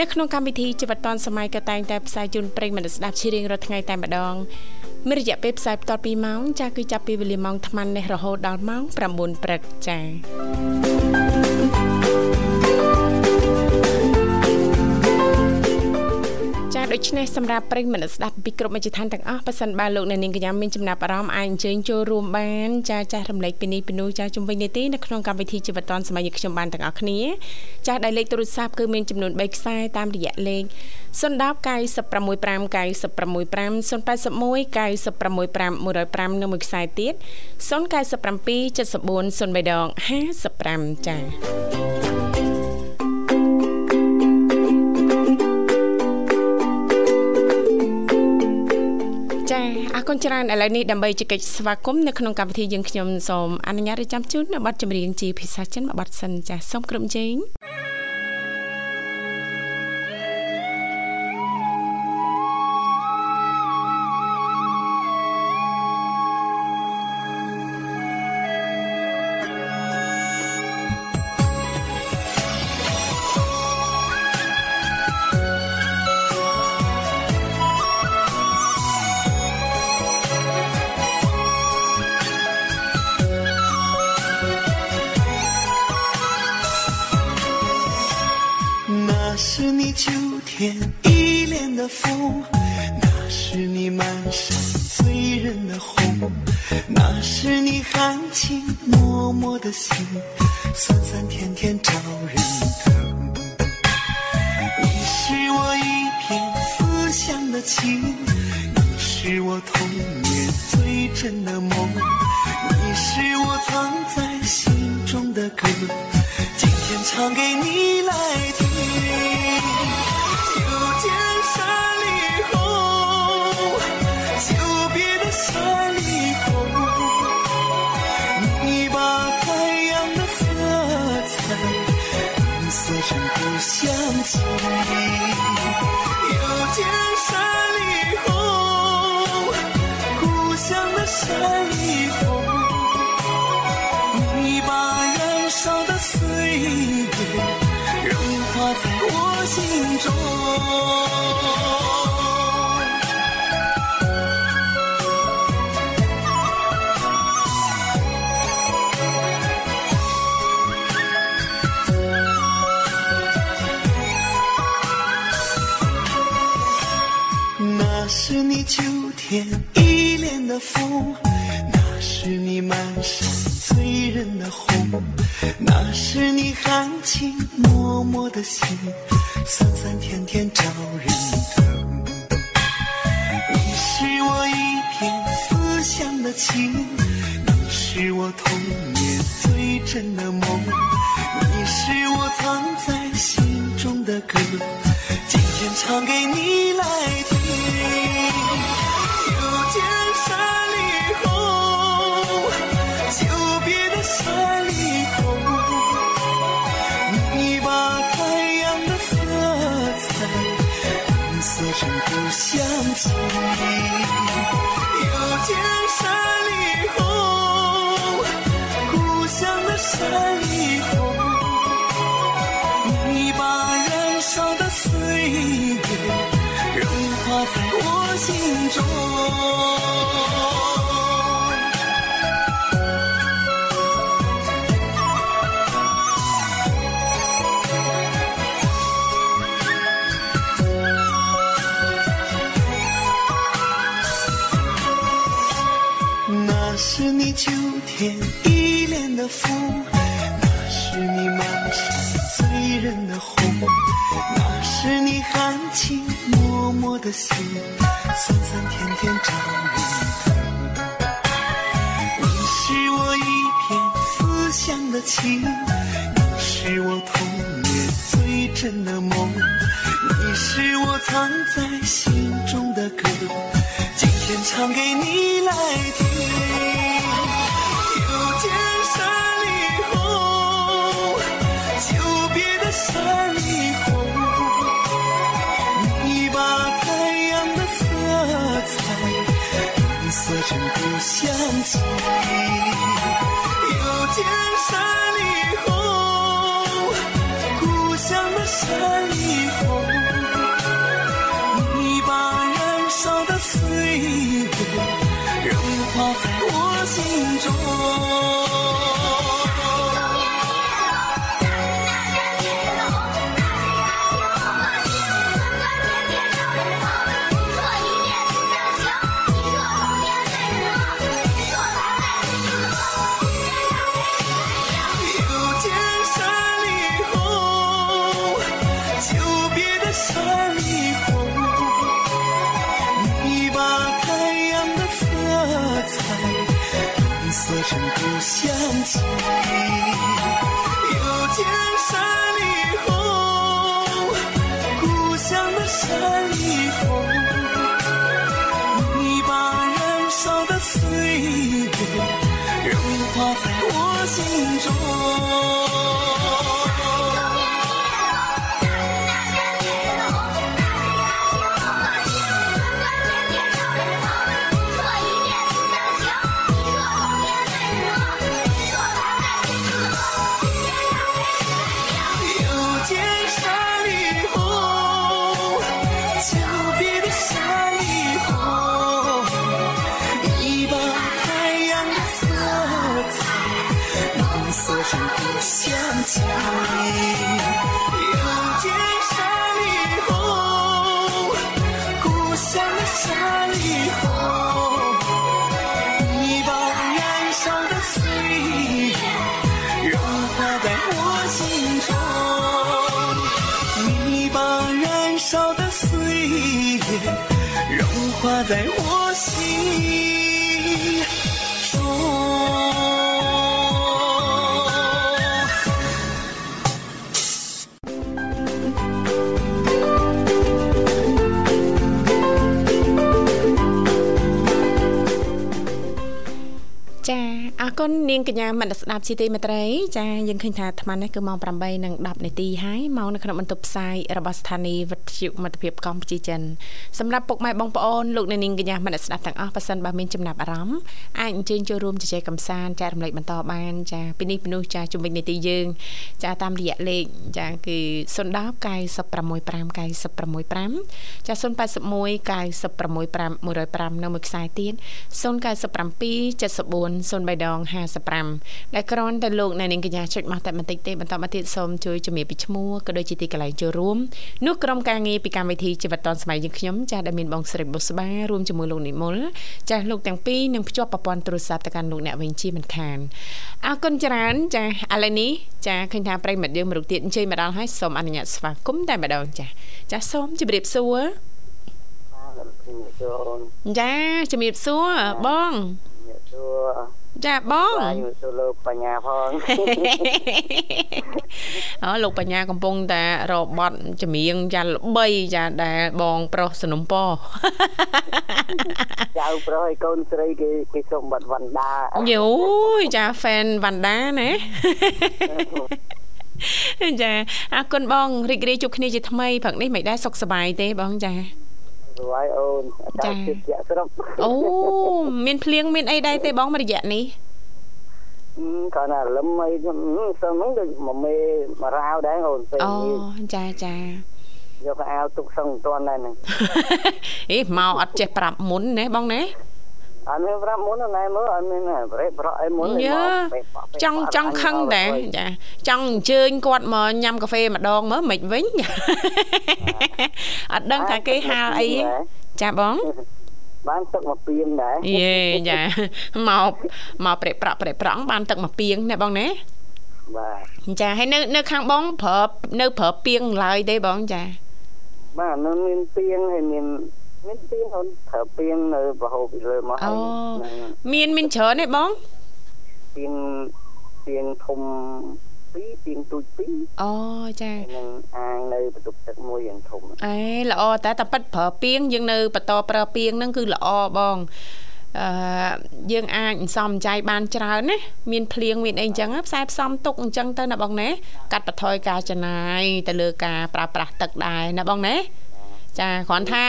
នៅក្នុងកម្មវិធីជីវិតឌွန်សម័យក៏តែងតែផ្សាយជូនប្រិយមិត្តស្ដាប់ជារៀងរាល់ថ្ងៃតែម្ដងមានរយៈពេលផ្សាយបន្ត2ម៉ោងចាស់គឺចាប់ពីវេលាម៉ោង8:00នេះរហូតដល់ម៉ោង9ព្រឹកចា៎ ដូច្នេះសម្រាប់ប្រិយមិត្តស្ដាប់ពីគ្រប់មជ្ឈដ្ឋានទាំងអស់ប៉ះសិនបើលោកអ្នកនាងកញ្ញាមានចំណាប់អារម្មណ៍អាចអញ្ជើញចូលរួមបានចាចាស់រំលែកពីនេះពីនោះចាជំវិញនេះទេនៅក្នុងកម្មវិធីជីវិតឌွန်សម័យខ្ញុំបានទាំងអស់គ្នាចាដែលលេខទូរស័ព្ទគឺមានចំនួន3ខ្សែតាមរយៈលេខ010 965 965 081 965 105និងមួយខ្សែទៀត097 74 03ដង55ចា អរគុណច្រើនឥឡូវនេះដើម្បីជែកស្វាគមន៍នៅក្នុងកម្មវិធីយើងខ្ញុំសូមអនុញ្ញាតរៀបចំជូននៅប័ណ្ណចម្រៀងជាភាសាចិនមួយប័ណ្ណសិនចាសសូមគ្រប់ជេង 秋天依恋的风，那是你满山醉人的红，那是你含情脉脉的心，酸酸甜甜招人疼。你是我一片思乡的情，你是我童年最真的梦，你是我藏在心中的歌，今天唱给你。天一脸的风，那是你满身画在我心中。我真的想家。 គុណនាងកញ្ញាមនស្ដាប់ជីទីមេត្រីចាយើងឃើញថាអាត្មានេះគឺម៉ោង8:10នាទីហើយមកនៅក្នុងបន្ទប់ផ្សាយរបស់ស្ថានីយ៍វិទ្យុមិត្តភាពកម្ពុជាចិនសម្រាប់ពុកម៉ែបងប្អូនលោកអ្នកនាងកញ្ញាមនស្ដាប់ទាំងអស់ប៉ះសិនបើមានចំណាប់អារម្មណ៍អាចអញ្ជើញចូលរួមជជែកកម្សាន្តចែករំលែកបន្តបាន ចាពីនេះពីនោះចាជំវិញនីតិយើង ចាតាមរយៈលេខចាគឺ010 965 965ចា081 965 105នៅមួយខ្សែទៀត097 74 03ដង55ដែលគ្រាន់តែលោកអ្នកនាងកញ្ញាចុចមកតែបន្តិចទេបន្តមកទៀតសូមជួយជំរាបពីឈ្មោះក៏ដូចជាទីកន្លែងចូលរួមនោះក្រុមការងារពីកម្មវិធីជីវិតឌុនសម័យយើងខ្ញុំចាស់ដែលមានបងស្រីបុស្បារួមជាមួយលោកនិមលចាស់លោកទាំងពីរនឹងភ្ជាប់ប្រព័ន្ធទូរស័ព្ទទៅកាន់លោកអ្នកវិញជាមិនខានអរគុណច្រើនចាស់ឥឡូវនេះចាឃើញថាប្រិមិត្តយើងមរុកទៀតអញ្ជើញមកដល់ហើយសូមអនុញ្ញាតស្វាគមន៍តែម្ដងចាស់ចាស់សូមជម្រាបសួរចាជំរាបសួរបងសួរ ចាបងបាទខ្ញុំសួរលោកបញ្ញាផងអូលោកបញ្ញាកំពុងតែរបត់ចម្រៀងចាល្បីចាដែលបងប្រុសสนុំពចៅប្រុសឲ្យកូនស្រីគេគេសុំបាត់វណ្ដាយូយចា fan វណ្ដាណាចាអរគុណបងរីករាយជួបគ្នាជាថ្មីព្រឹកនេះមិនដែរសុខសប្បាយទេបងចា ស្វាយអូនអចាតាជិតជាក់ស្រុកអូមានភ្លៀងមានអីដែរទេបងមួយរយៈនេះអឺគាត់ណាលឹមអីខ្ញុំសឹងហ្នឹងដូចមកមេមករាវដែរអូនពេលអូនេះចាចាយកអាវទុកសឹងមិនទាន់ដែរហ្នឹងអេមកអត់ចេះប្រាប់មុនណាបងណា អត់មានប្រាប់មុនណែមើលអត់មានប្រេប្រក់អីមុនយើចង់ចង់ខឹងដែរចាចង់អញ្ជើញគាត់មកញ៉ាំកាហ្វេម្ដងមើលមិនវិញអត់ដឹងថាគេហាលអីចាបងអត់មានប្រាប់មុនណាណែមើលអត់មានប្រេប្រក់អីមុនអឺមកចាពេញចាអត់បានទឹកមកពីងដែរយេចាមកមកប្រេប្រាក់ប្រេប្រង់បានទឹកមកពីងណាបងណាបាទចាហើយនៅនៅខាងបងប្រើនៅប្រើពីងឡើយទេបងចាបាទនៅមានពីងហើយមាន មានពីងអូនប្រើពីងនៅប្រហូបពីលើមកហើយនឹងមានមានច្រើនទេបងពីងពីងធំពីរពីងទូចពីរអូចាហើយនឹងអាងនៅបន្ទប់ទឹកមួយយ៉ាងធំអេល្អតែតែប៉ិតប្រើពីងយើងនៅបន្តប្រើពីងហ្នឹងគឺល្អបងអឺយើងអាចសំចៃបានច្រើនណាមានភ្លៀងមានអីអញ្ចឹងផ្សាយផ្សំទុកអញ្ចឹងទៅណាបងណាកាត់បន្ថយការចំណាយទៅលើការប្រើប្រាស់ទឹកដែរណាបងណា ចាគ្រាន់ថា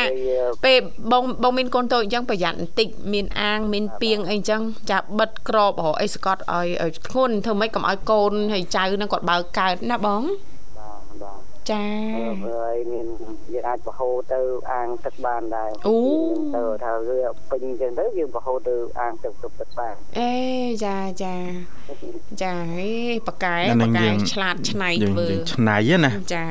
ពេលបងបងមានកូនតូចអញ្ចឹងប្រយ័ត្នបន្តិចមានអាងមានពីងអីអញ្ចឹងចាបិទក្របរកអីស្កត់ឲ្យឲ្យធ្ងន់ធ្វើម៉េចកុំឲ្យកូនហើយចៅហ្នឹងគាត់បើកកើតណាបងបាទបាទចាហើយមានយើងអាចបរហូរទៅអាងទឹកបានដែរអូទៅថាវាពេញអញ្ចឹងទៅយើងបរហូរទៅអាងទឹកទឹកទឹកបានអេចាចាចាហេប៉កែអាហ្នឹងប៉កែយើងឆ្លាតឆ្នៃយើងធ្វើយើងឆ្នៃហ្នឹងណាចា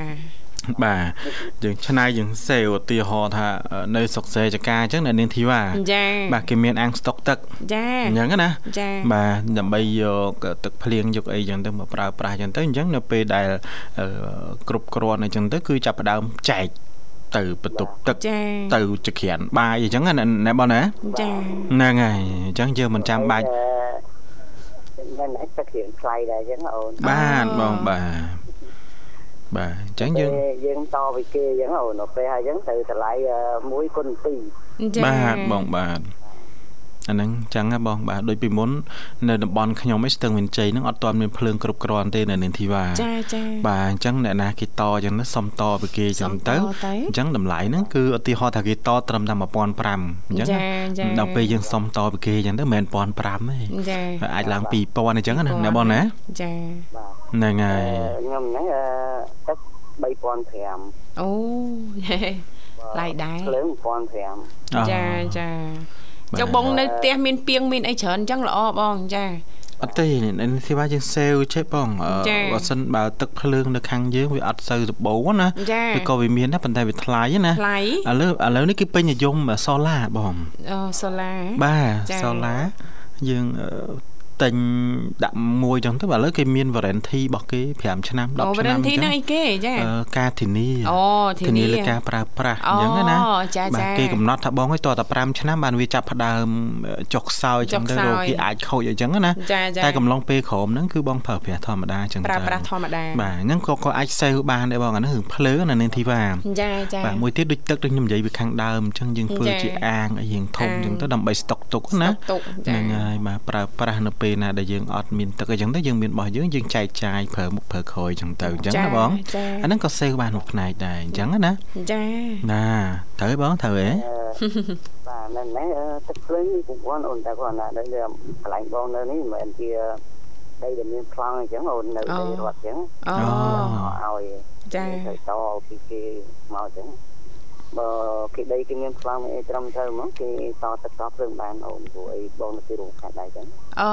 បាទយើងឆ្នៃយើងសេឧទាហរណ៍ថាអឺនៅស្រុកសេចកាអញ្ចឹងអ្នកនាងធីវ៉ាចាបាទគេមានអាងស្តុកទឹកចាអញ្ចឹងណាចាបាទដើម្បីយកទឹកភ្លៀងយកអីចឹងទៅមកប្រើប្រាស់ចឹងទៅអញ្ចឹងនៅពេលដែលអឺគ្រប់គ្រាន់អញ្ចឹងទៅគឺចាប់ផ្ដើមចែកទៅបន្ទប់ទឹកចាទៅជាក្រានបាយអញ្ចឹងណាណែបងណាចាហ្នឹងហើយអញ្ចឹងយើងមិនចាំបាច់តែតែទឹករៀងថ្លៃដែរអញ្ចឹងអូនបាទបងបាទ បាទអញ្ចឹងយើងពេលយើងតពីគេអញ្ចឹងអូនដល់ពេលហើយអញ្ចឹងត្រូវតម្លៃ1គុណ2ចាបាទបងបាទ អាហ្នឹងចឹងហ៎បងបាទដូចពីមុននៅតំបន់ខ្ញុំឯងស្ទឹងមានជ័យហ្នឹងអត់ទាន់មានភ្លើងគ្រប់គ្រាន់ទេនៅនាងធីវ៉ាចាចាបាទអញ្ចឹងអ្នកណាគេតអញ្ចឹងទៅសុំតពីគេអញ្ចឹងទៅសុំតទៅអញ្ចឹងតម្លៃហ្នឹងគឺឧទាហរណ៍ថាគេតត្រឹមតែ1500អញ្ចឹងចាចាដល់ពេលយើងសុំតពីគេអញ្ចឹងទៅមិនមែន1500ទេចាហើយអាចឡើង2000អញ្ចឹងណាណាបងណាចាបាទហ្នឹងហើយខ្ញុំហ្នឹងទឹក3500អូឡៃដែរភ្លើង1500អូចាចាបាទ ចុះបងនៅផ្ទះមានពីងមានអីច្រើនអញ្ចឹងល្អបងចាអត់ទេនេះធីវ៉ាយើងសេវចេះបងអឺចាបើសិនបើទឹកភ្លើងនៅខាងយើងវាអត់សូវសម្បូរណាចាវាក៏វាមានដែរប៉ុន្តែវាថ្លៃណាថ្លៃឥឡូវឥឡូវនេះគេពេញនិយមសូឡាបងអូសូឡាបាទចាសូឡាយើងអឺ ទិញដាក់មួយចឹងទៅឥឡូវគេមាន warranty របស់គេ5ឆ្នាំអូ10វ៉ារ៉ាឆ្នាំនធីហ្នឹងអីគេចាអឺការធានាអូធានាលើការប្រើប្រាស់អូអញ្ចឹងណាចាបាចាទគេកំណត់ថាបងឲ្យតតែ5ឆ្នាំបានវាចាប់ផ្ដើមចុះខ្សោយអញ្ចឹងទៅចុះខ្សោយរោគគេអាចខូចអញ្ចឹងណាចាចាតែកំឡុងពេលក្រោមហ្នឹងគឺបងប្រើប្រាស់ធម្មតាអញ្ចឹងប្រើទៅប្រាស់ធម្មតាបាទហ្នឹងក៏ក៏អាចសេវបានដែរបងអាហ្នឹងរឿងភ្លើងណានាងធីវ៉ាចាចាបាទមួយទៀតដូចទឹកដូចខ្ញុំនិយាយពីខាងដើមអញ្ចឹងយើងធ្វើចាជាអាងអីរៀងធំអាងអញ្ចឹងទៅដើម្បីស្តុកទុកណាស្តុកទុកចាហ្នឹងហើយបាទប្រើប្រាស់នៅពេលណាដែលយើងអត់មានទឹកអីចឹងទៅយើងមានរបស់យើងយើងចែកចាយប្រើមុខប្រើក្រោយអញ្ចឹងទៅអញ្ចឹងណាបងចាអាហ្នឹងក៏សេវបានមួយផ្នែកដែរអញ្ចឹងណាចាណាត្រូវទេបងត្រូវទេបាទនៅនេះទឹកភ្លើងនេះពុកគាត់អូនតែគាត់ណាដល់កន្លែងបងនៅនេះមិនមែនជាដីដែលមានប្លង់អញ្ចឹងអូននៅដីរត់អញ្ចឹងអូឲ្យចាទៅតពីគេមកអញ្ចឹង បើគេដីគេមានប្លង់អីត្រឹមត្រូវមកគេតទឹកតភ្លើងបានអូនព្រោះអីបងនៅទីរួមខេត្តដែរអញ្ចឹងអូ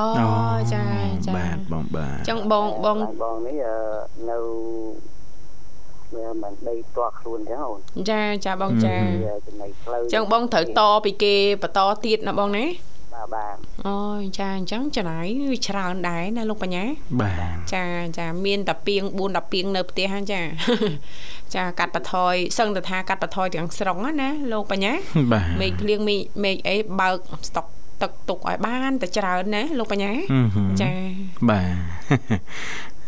ចាចាបាទបងបាទចឹងបងបងបងនេះនៅវាមិនដីផ្ទាល់ខ្លួនអញ្ចឹងអូនចាចាបងចាវាចំណៃផ្លូវចឹងបងត្រូវតពីគេបន្តទៀតណាបងណា បាទបាទអូចាអញ្ចឹងចំណាយវាច្រើនដែរណាលោកបញ្ញាបាទចាចាមានតែពីង4 10ពីងនៅផ្ទះហ្នឹងចាចាកាត់បន្ថយសឹងតែថាកាត់បន្ថយទាំងស្រុងណាណាលោកបញ្ញាបាទមេឃភ្លៀងមេឃមេឃអីបើកស្តុកទឹកទុកឲ្យបានតែច្រើនណាលោកបញ្ញាអឺហឹមចាបាទ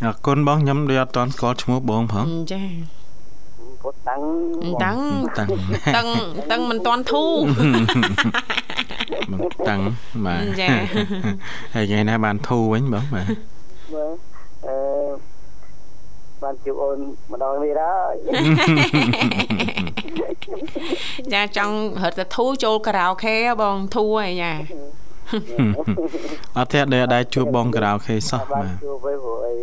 អរគុណបងខ្ញុំដូចអត់តន់ស្គាល់ឈ្មោះបងផងចា ពុតតាំងតាំងតាំងតឹងតឹងមិនតាន់ធូរបងតាំងបាទចាហើយថ្ងៃណាបានធូរវិញបងបាទមើលអឺបានជួបអូនម្ដងនេះដែរចាចង់រត់ទៅធូរចូលការ៉ាអូខេហ៎បងធូរហើយចាអត់ទេដែលអត់ដែរជួបបងការ៉ាអូខេសោះបានបាទជួបវិញព្រោះអី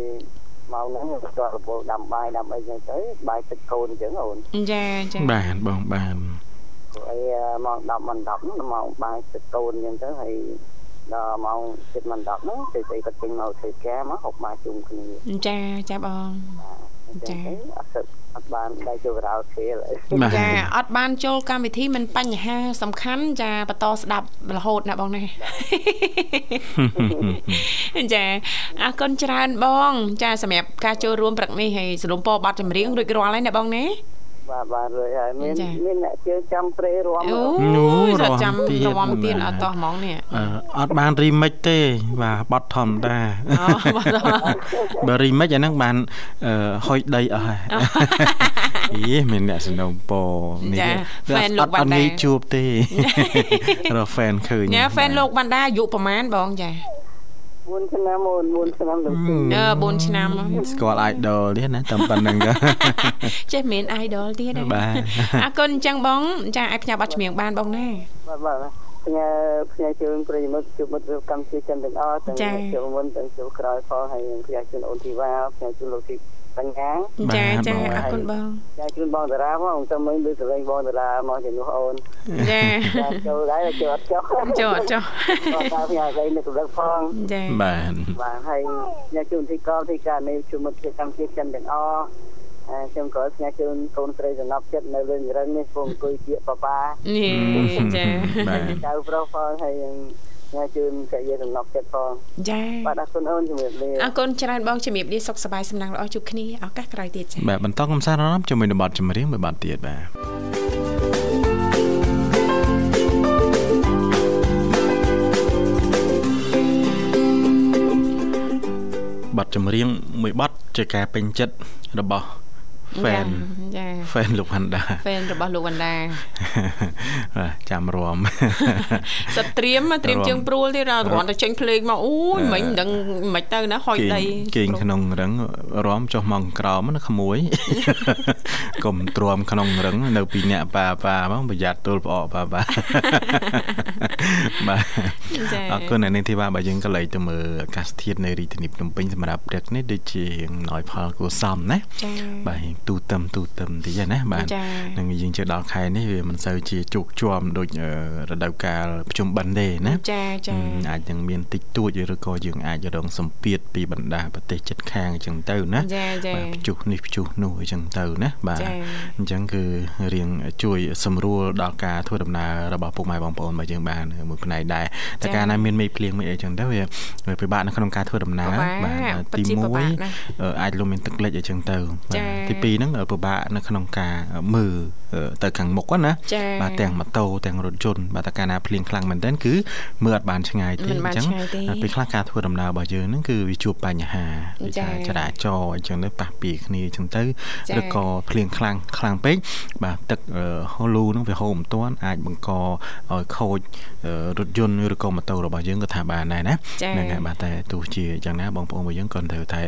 មកហ្នឹងស្ទាត់រពោដាំបាយដាំអីចឹងទៅបាយទឹកកូនអញ្ចឹងអូនចាចាបាទបងបាទព្រោះអីមក10មិន10ហ្នឹងមកបាយទឹកកូនអញ្ចឹងទៅហើយដល់ម៉ោង7មិន10ហ្នឹងទៅទៅគាត់ចេញមកធ្វើការមកហុកបាយជុំគ្នាចាចាបងហចាអត់ទៅអត់ បានដៃចូលក្រៅគេឡើយបាទចាអត់បានចូលកម្មវិធីមិនបញ្ហា សំខាន់ចាបន្តស្ដាប់រហូតណាបងណាចាអរគុណច្រើនបង ចាសម្រាប់ការចូលរួមព្រឹកនេះហើយសរុបពរប័ណ្ណចម្រៀងរួចរាល់ហើយណាបងណា បាទបាទរួចហើយមានចាមានអ្នកជើងចាំព្រៃរួមអូនោះយរាំចាំទៀតរំទៀតបាទអត់តោះហ្មងនេះអឺអត់បាន remix ទេបាទបត់ធម្មតាអូបាទបើ remix អាហ្នឹងបានអឺហុយដីអស់ហើយយីមានអ្នកសំណូមពរនេះចាវា fan លោកអត់វណ្ណដាអត់ងាយជួបទេរក fan ឃើញញ៉ា fan លោកវណ្ណដាអាយុប្រហែលបងចា 4ឆ្នាំមុន4ឆ្នាំទៅពីអឺ4ឆ្នាំស្គាល់ idol ទៀតណាតាមប៉ុណ្្នឹងទៅចេះមាន idol ទៀតទេបាទអរគុណអញ្ចឹងបង ចាអាចផ្ញើប័ណ្ណចម្រៀងបានបងណាបាទបាទផ្ញើផ្ញើជើងប្រិយមិត្តជួបមិត្តកម្មជាចិនទាំងអស់ទាំងចា៎ជួបមុនទាំងជួបក្រោយផងហើយនឹងផ្ញើជូនអូនធីវ៉ាផ្ញើជូនលោកទី បញ្ញាបាទចាចាបងអរគុណបងផ្ញើជូនបងតារាផងទៅមិញដូចសលេងបងតារាមកជំនួសអូនចាចាចូលដែរចូលអត់ចុះចុះអត់ចុះបងតាផ្ញើស្អីនឹកម្លឹកផងចាបាទបាទហើយផ្ញើជូនទីកលទីការនៃជួបមិត្តជាកម្មជាចិនទាំងអស់អឺខ្ញុំក៏ផ្ញើជូនកូនស្រីសំណប់ចិត្តនៅលើរឹងនេះពងអង្គុយជាប៉ាប៉ានេះចាបាទចៅប្រុសផងហើយ នឹងផ្ញើជូនកយាសំណប់ចិត្តផងចាបាទអរគុណអូនជំរាបលាអរគុណច្រើនបងជំរាបលាសុខសប្បាយសំណាងល្អជួបគ្នាឱកាសក្រោយទៀតចាបាទបន្តកំសាន្តអារម្មណ៍ជាមួយនឹងបទចម្រៀងមួយបទទៀតបាទបទចម្រៀងមួយបទជាការពេញចិត្តរបស់ fan ចា fan លោកវណ្ណដា fan របស់លោកវណ្ណដាបាទចាំរំសិតត្រៀមត្រៀមរំជើងព្រួលទៀតគ្រាន់តែចេញភ្លេងមកអូយមិញមិនដឹងមិនទៅណាហុយគេងដីគេងក្នុងរឹងរំចុះមកក្រោមណាក្មួយកុំទ្រាំក្នុងរឹងនៅពីអ្នកប៉ាប៉ាមកប្រយ័ត្នទល់ផ្អកប៉ាប៉ាបាទចាអរគុណអ្នកនាងធីវ៉ាបើយើងក៏លេចទៅមើលអាកាសធាតុនៅរាជធានីភ្នំពេញសម្រាប់ព្រឹកនេះដូចជារៀងអំណោយផលគួរសមណាចាបាទរៀងទូទឹមទូទឹមតិចណាបាទចានឹងយើងជិះដល់ខែនេះវាមិនសូវជាជោគជាំដូចអឺរដូវកាលប្រជុំបិណ្ឌទេណាចាចាហឹមអាចនឹងមានតិចតួចឬក៏យើងអាចរងសម្ពាធពីបណ្ដាប្រទេសជិតខាងអញ្ចឹងទៅណាចាចាបាទព្យុះនេះព្យុះនោះអញ្ចឹងទៅណាបាទចា៎អញ្ចឹងគឺរៀងជួយសម្រួលដល់ការធ្វើដំណើររបស់ពុកម៉ែបងប្អូនរបស់យើងបានមួយផ្នែកដែរតែចា៎កាលណាមានមេឃភ្លៀងមេឃអីចឹងទៅវាវាពិបាកនៅក្នុងការធ្វើដំណើរពិបាកពិតទីជាពិបាក1ណាស់អឺអាចលំមានទឹកលិចអីចឹងទៅចា៎ទី2ហ្នឹងពិបាកនៅក្នុងការមើលអឺទៅខាងមុខណាចា៎បាទទាំងម៉ូតូទាំងរថយន្តបាទតែកាលណាភ្លៀងខ្លាំងមែនទែនគឺមើលអត់បានឆ្ងាយទេមិនបានឆ្ងាយទេពេលខ្លះការធ្វើដំណើររបស់យើងហ្នឹងគឺវាជួបបញ្ហាវាចា៎ថាចរាចរណ៍អញ្ចឹងទៅប៉ះពីគ្នាអញ្ចឹងទៅចា៎ឬក៏ភ្លៀងខ្លាំងខ្លាំងពេកបាទទឹកអឺហូលូហ្នឹងវាហូរមិនទាន់អាចបង្កឲ្យខូចអឺរថយន្តឬក៏ម៉ូតូរបស់យើងក៏ថាបានដែរណាចា៎ហ្នឹងហើយបាទតែទោះជាយ៉ាងណាបងប្អូនរបស់យើងក៏ត្រូវតែ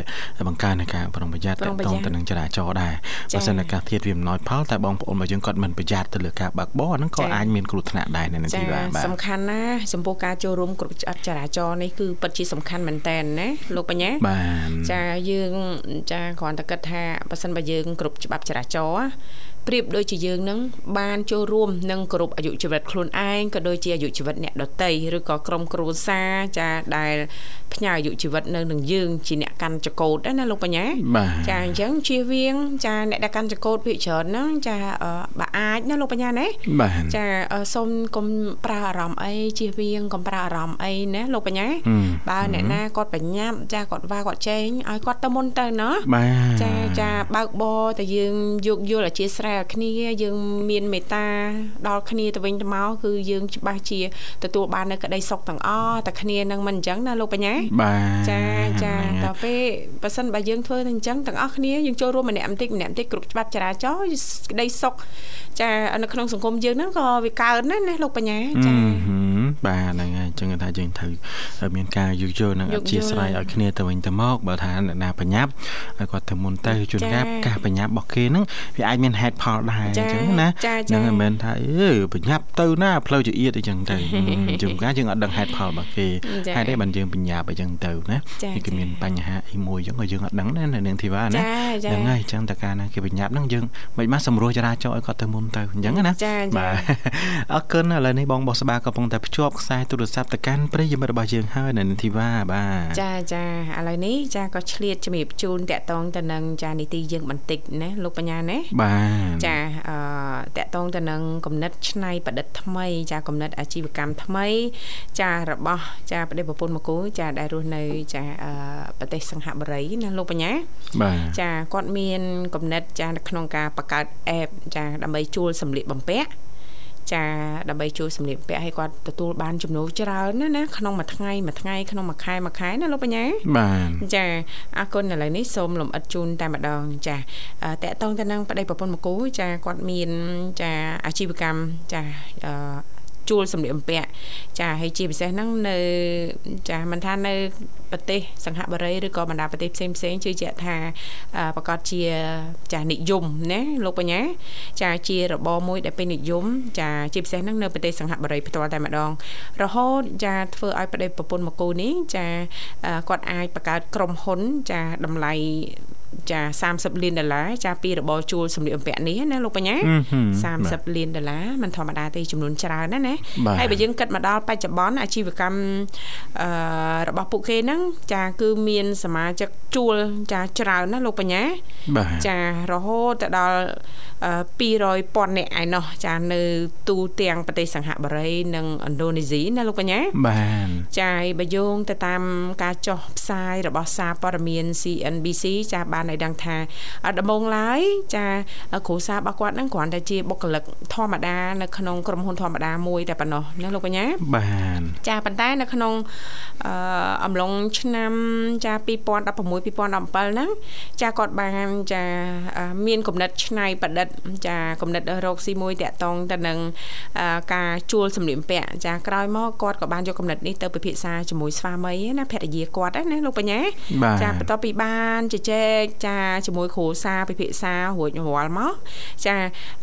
បង្កើននៃការប្រុងប្រយ័ត្នប្រុតងប្រយ័ត្នទៅនឹងចរាចរណ៍ដែរចា៎បើសិនអាកាសធាតុវាមិនណោចផលតែបងប្អូនរបស់យើងគាត់មិនប្រយ័ត្នទៅលើការបើកបរអាហ្នឹងក៏ចា៎អាចមានគ្រោះថ្នាក់ដែរនៅនឹងចាទីបាទបាទសំខាន់ណាស់ចំពោះការចូលរួមគ្រប់ច្បាប់ចរាចរណ៍នេះគឺពិតជាសំខាន់មែនតើណាលោកបញ្ញាបាទចាយើងចាគ្រាន់តែគិតថាបើសិនបើយើងគ្រប់ច្បាប់ចរាចរណ៍ ប្រៀបដូចជាយើងនឹងបានចូលរួមនឹងគ្រប់អាយុជីវិតខ្លួនឯងក៏ដូចជាអាយុជីវិតអ្នកដតីឬក៏ក្រុមគ្រួសារចាដែលផ្ញើអាយុជីវិតនៅនឹងយើងជាអ្នកកាន់ចកោតដែរណាលោកបញ្ញាបាទចាអញ្ចឹងជៀសវាងចាអ្នកដែលកាន់ចកោតភាគច្រើនហ្នឹងចាអឺបើអាចណាលោកបញ្ញាណាបាទចាអឺសូមកុំប្រើអារម្មណ៍អីជៀសវាងកុំប្រើអារម្មណ៍អីណាលោកបញ្ញាហឹមបើអ្នកណាគាត់បញ្ញាប់ចាគាត់វាគាត់ចែងឲ្យគាត់ទៅមុនទៅណោះបាទចាចាបើកបរតែយើងយោគយល់អធិស្ស្រ័យឲ្យគ្នាយើងមានមេត្តាដល់គ្នាទៅវិញទៅមកគឺយើងច្បាស់ជាទទួលបាននៅក្តីសុខទាំងអស់តែគ្នានឹងមិនអញ្ចឹងណាលោកបញ្ញាបាទចាចាហ្នឹងហើយដល់ពេលបើសិនបើយើងធ្វើទៅអញ្ចឹងទាំងអស់គ្នាយើងចូលរួមម្នាក់បន្តិចម្នាក់បន្តិចគ្រប់ច្បាប់ចរាចរណ៍ក្តីសុខចានៅក្នុងសង្គមយើងហ្នឹងក៏វាកើនណាស់ណាលោកបញ្ញាចាហឹមបាទហ្នឹងហើយអញ្ចឹងថាយើងត្រូវមានការយោគយល់និងយោអគយល់ធិស្ស្រ័យឲ្យគ្នាទៅវិញទៅមកបើថាអ្នកណាបញ្ញាប់ឲ្យគាត់ទៅមុនទៅជួនចា៎កាលការបញ្ញាប់របស់គេហ្នឹងវាអាចមានហេតុផលដែរអចា៎ញ្ចឹងណាចា៎ចា៎ហ្នឹងហើយមិនមែនថាអឺបញ្ញាប់ទៅណាផ្លូវជាអៀតអីចឹងទៅជួនកាលយើងអត់ដឹងហេតុផលរបស់គេចា៎ហេតុអីបានយើងបញ្ញាប់អីចឹងទៅណាចា៎នេះគឺចា៎មានបញ្ហាអីមួយចឹងក៏យើងអត់ដឹងដែរនៅនឹងធីវ៉ាណាចា៎ចា៎ហ្នឹងហើយអញ្ចឹងតែកាលណាគេបញ្ញាប់ហ្នឹងយើងមិនបានសម្រួលចរាចរណ៍ឲ្យគាត់ទៅមុនទៅអញ្ចឹងណាចា៎ចា៎បាទអរគុណឥឡូវនេះបងបោះស្បាកំពុងតែភ្ជាប់ខ្សែទូរស័ព្ទប់ទៅកាន់ប្រិយមិត្តរបស់យើងហើយនៅនាងធីវ៉ាបាទចាចាឥឡូវនេះចាក៏ឆ្លៀតជំរាបជូនតកតងទៅនឹងចានីតិយើងបន្តិចណាលោកបញ្ញាណាបាទចាអឺតកតងទៅនឹងគំនិតច្នៃប្រឌិតថ្មី ចាគំនិតអាជីវកម្មថ្មី ចារបស់ ចាប្រទេសប្រពន្ធមកគូចាដែលរស់នៅ ចាអឺប្រទេសសង្ហបុរីណាលោកបញ្ញាបាទចាគាត់មានគំនិតចានៅក្នុងការបង្កើត app ចាដើម្បីជួលសម្លៀកបំពាក់ ចាដើម្បីជួយសម្លៀកបំពាក់ឲ្យគាត់ទទួលបានចំណូលច្រើនណាណាក្នុងមួយថ្ងៃមួយថ្ងៃក្នុងមួយខែមួយខែណាលោកបញ្ញាបាទចាអរគុណឥឡូវនេះសូមលំអិតជូនតែម្ដងចាអឺតកតងទៅនឹងប្តីប្រពន្ធមកគូចាគាត់មានចាអាជីវកម្មចាអឺ ជួលសម្លៀកបំពាក់ចាហើយជាពិសេសហ្នឹងនៅចាមិនថានៅប្រទេសសង្ហបុរីឬក៏បណ្ដាប្រទេសផ្សេងផ្សេងជឿជាក់ថាអឺប្រកាសជាចានិយមណាលោកបញ្ញាចាជារបរមួយដែលពេញនិយមចាជាពិសេសហ្នឹងនៅប្រទេសសង្ហបុរីផ្ទាល់តែម្ដងរហូតចាធ្វើឲ្យប្តីប្រពន្ធមកគូនេះចាអឺគាត់អាចបង្កើតក្រុមហ៊ុនចាតម្លៃ ចា30លានដុល្លារចាពីរបរជួលសម្លៀកបំពាក់នេះណាលោកបញ្ញាអឺហឹម30លានដុល្លារមិនធម្មតាទេចំនួនច្រើនណាស់ណាបាទហើយបើយើងគិតមកដល់បច្ចុប្បន្នអាជីវកម្មអឺរបស់ពួកគេហ្នឹងចាគឺមានសមាជិកជួលចាច្រើនណាលោកបញ្ញាបាទចារហូតទៅដល់អឺ200,000នាក់ឯណោះចានៅទូទាំងប្រទេសសង្ហបុរីនិងឥណ្ឌូនេស៊ីណាលោកបញ្ញាបាទចាហើយបើយោងទៅតាមការចុះផ្សាយរបស់សារព័ត៌មាន CNBC ចាបានឲ្យដឹងថាអត់ដំបងឡើយចាគ្រូសារបស់គាត់ហ្នឹងគ្រាន់តែជាបុគ្គលិកធម្មតានៅក្នុងក្រុមហ៊ុនធម្មតាមួយតែប៉ុណ្ណោះណាលោកបញ្ញាបាទចាប៉ុន្តែនៅក្នុងអឺអំឡុងឆ្នាំចា2016 2017ហ្នឹងចាគាត់បានចាអឺមានគំនិតច្នៃប្រឌិតចាគំនិតរកស៊ីមួយតាក់តងទៅនឹងអឺការជួលសម្លៀកបំពាក់ចាក្រោយមកគាត់ក៏បានយកគំនិតនេះទៅពិភាក្សាជាមួយស្វាមីណាភរិយាគាត់ណាលោកបញ្ញាបាទចាបន្ទាប់ពីបានជជែកចាជាមួយគ្រូសាពិភាក្សារួចរាល់មកចា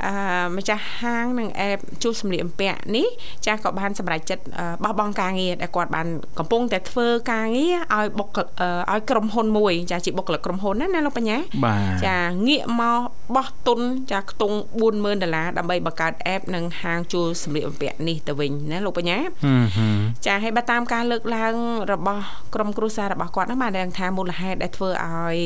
អឺម្ចាស់ហាងនិងអេបជួសសម្លៀកបំពាក់នេះចាក៏បានសម្រេចចិត្តអឺបោះបង់ការងារដែលគាត់បានកំពុងតែធ្វើការងារឲ្យបុគ្គលអឺឲ្យក្រុមហ៊ុនមួយ ចាជាបុគ្គលិកក្រុមហ៊ុនណាណាលោកបញ្ញាបាទចាងាកមកបោះទុនចាខ្ទង់40000ដុល្លារដើម្បីបង្កើត app និងហាងជួលសម្លៀកបំពាក់នេះទៅវិញណាលោកបញ្ញាអឺហឹមចាហើយបើតាមការលើកឡើងរបស់ក្រុមគ្រួសាររបស់គាត់ហ្នឹងបានដឹងថាមូលហេតុដែលធ្វើឲ្យ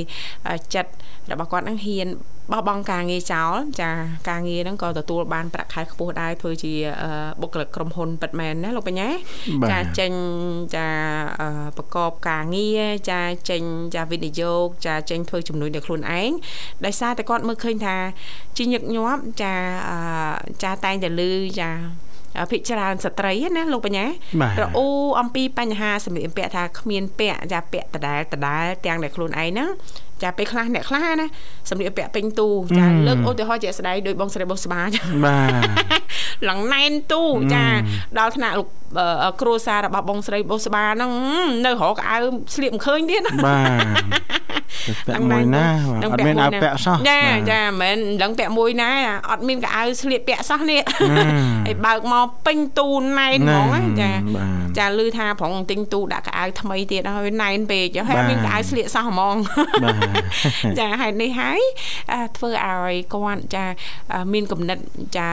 អឺចិត្តរបស់គាត់ហ្នឹងហ៊ានបោះបង់ការងារចោលចាការងារហ្នឹងក៏ទទួលបានប្រាក់ខែខ្ពស់ដែរធ្វើជាអឺបុគ្គលិកក្រុមហ៊ុនពិតមែនណាលោកបញ្ញាបាទចាចេញចាអឺប្រកបការងារចាចេញចាវិនិយោគចាចេញធ្វើជំនួយដល់ខ្លួនឯងដោយសារតែគាត់មើលឃើញថាជាញឹកញាប់ចាអឺចាតែងតែលឺចាអឺ ភិកច្រើនស្ត្រីណាលោកបញ្ញាបាទរអ៊ូអំពីបញ្ហាសម្លៀកបំពាក់ថាគ្មានពាក់ចាពាក់ដដែលដដែលទាំងដែលខ្លួនឯងហ្នឹងចាពេលខ្លះអ្នកខ្លះណាសម្លៀកបំពាក់ពេញទូចាអឺលើកឧទាហរណ៍ជាក់ស្ដែងដោយបងស្រីបុស្បាចាបាទឡងណែនទូចាដល់ថ្នាក់លោកអឺគ្រួសាររបស់បងស្រីបុស្បាហ្នឹងនៅរកអៅស្លៀកមិនឃើញទៀតណាបាទ ពាក់មួយណាបាទអត់មានឲ្យពាក់សោះចាបាទចាមិនមែនដឹងពាក់មួយណាអត់មានកៅអៅស្លៀកពាក់សោះនេះអឺហើយបើកមកពេញទូណែនហ្មងណាចាបាទចាលឺថាប្រងទិញទូដាក់កៅអៅថ្មីទៀតហើយណែនពេកហើយបាទមានកៅអៅស្លៀកសោះហ្មងបាទចាហេតុនេះហើយអាធ្វើឲ្យគាត់ចាអាមានគំនិតចា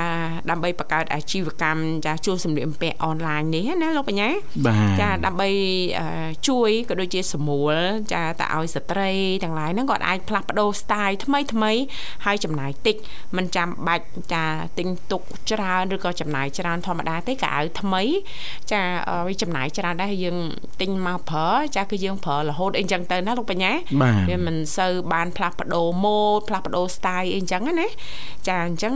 ដើម្បីបង្កើតអាជីវកម្មចាជួសសម្លៀកបំពាក់អនឡាញនេះណាលោកបញ្ញាបាទចាដើម្បីអឺជួយក៏ដូចជាសម្រួលចាទៅឲ្យស្ត្រីទាំងឡាយហ្នឹងគាត់អាចផ្លាស់ប្ដូរ style ថ្មីថ្មីហើយចំណាយតិចមិនចាំបាច់ចាទិញទុកច្រើនឬក៏ចំណាយច្រើនធម្មតាទេកៅអៅថ្មី ចាអឺវាចំណាយច្រើនដែរហើយយើងទិញមកប្រើចាគឺយើងប្រើរហូតអីចឹងទៅណាលោកបញ្ញាបាទវាមិនសូវបានផ្លាស់ប្ដូរម៉ូដផ្លាស់ប្ដូរ style អីចឹងណាចាអញ្ចឹង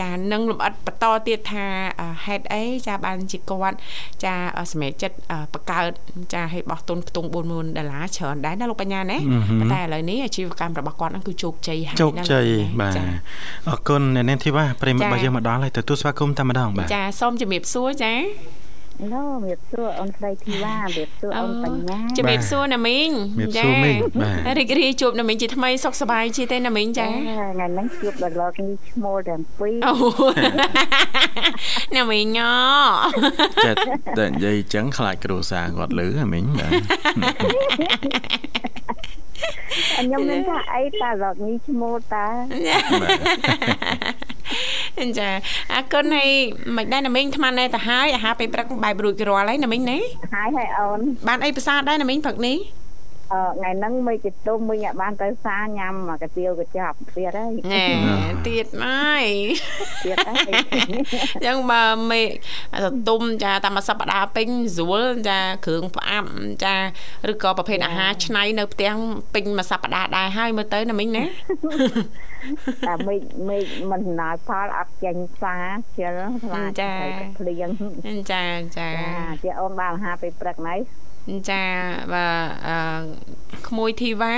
ចានឹងលំអិតបន្តទៀតថាអឺហេតុអីចាបានជាគាត់ចាអឺសម្រាប់ចិត្តអឺបង្កើតចាឲ្យបោះទុនខ្ទង់40000ដុល្លារច្រើនដែរណាលោកបញ្ញាណាអឺហឹមប៉ុន្តែឥឡូវនេះអាជីវកម្មរបស់គាត់ហ្នឹងគឺជោគជ័យហើយជោគណាជ័យលោកបញ្ញាបាទចាអរគុណអ្នកនាងធីវ៉ាប្រិមត្តចារបស់យើងមកដល់ហើយទទួលស្វាគមន៍តែម្ដងបាទចាសូមជំរាបសួរចាឡូមៀបសួរអូនស្រីធីវ៉ាមៀបសួរអូនបញ្ញាជំរាបសួរណាមីងជំរាបសួរមីងបាទរីករាយជួបណាមីងជាថ្មីសុខសប្បាយជាទេណាមីងចាថ្ងៃហ្នឹងជួបដល់លោកនេះឈ្មោះទាំងពីរអូណាមីងញ៉ចិត្តតែនិយាយអញ្ចឹងខ្លាចគ្រួសារគាត់លឺហ៎មិញបាទ ខ្ញុំមិនថាអីតាលោកនេះឈ្មោះតាបាទចាអរគុណហើយមិនដែរណាមីងអាត្មាណែទៅហើយអាហារពេលព្រឹកបែបរួចរាល់ហើយណាមីងណាហើយហើយអូនបានអីប្រសាដែរណាមីងព្រឹកនេះអឺ ថ្ងៃហ្នឹងមេជតុំមិញអាចបានទៅសាញ៉ាំមកកាទៀវកញ្ចប់ទៀតហើយណែទៀតហើយទៀតហើយអញ្ចឹងបើមេសតុំចាតាមមួយសប្តាហ៍ពេញស្រួលចាគ្រឿងផ្អាប់ចាឬក៏ប្រភេទអាហារឆ្នៃនៅផ្ទះពេញមួយសប្តាហ៍ដែរហើយមើលទៅណាមីងណាតែមេមេមិនដំណើរផលអត់ចេញផ្សារជិលខ្លាចទៅភ្លៀងចាចាចាជាអូនបានអាហារពេលព្រឹកណៃ ចាបើអឺក្មួយធីវ៉ា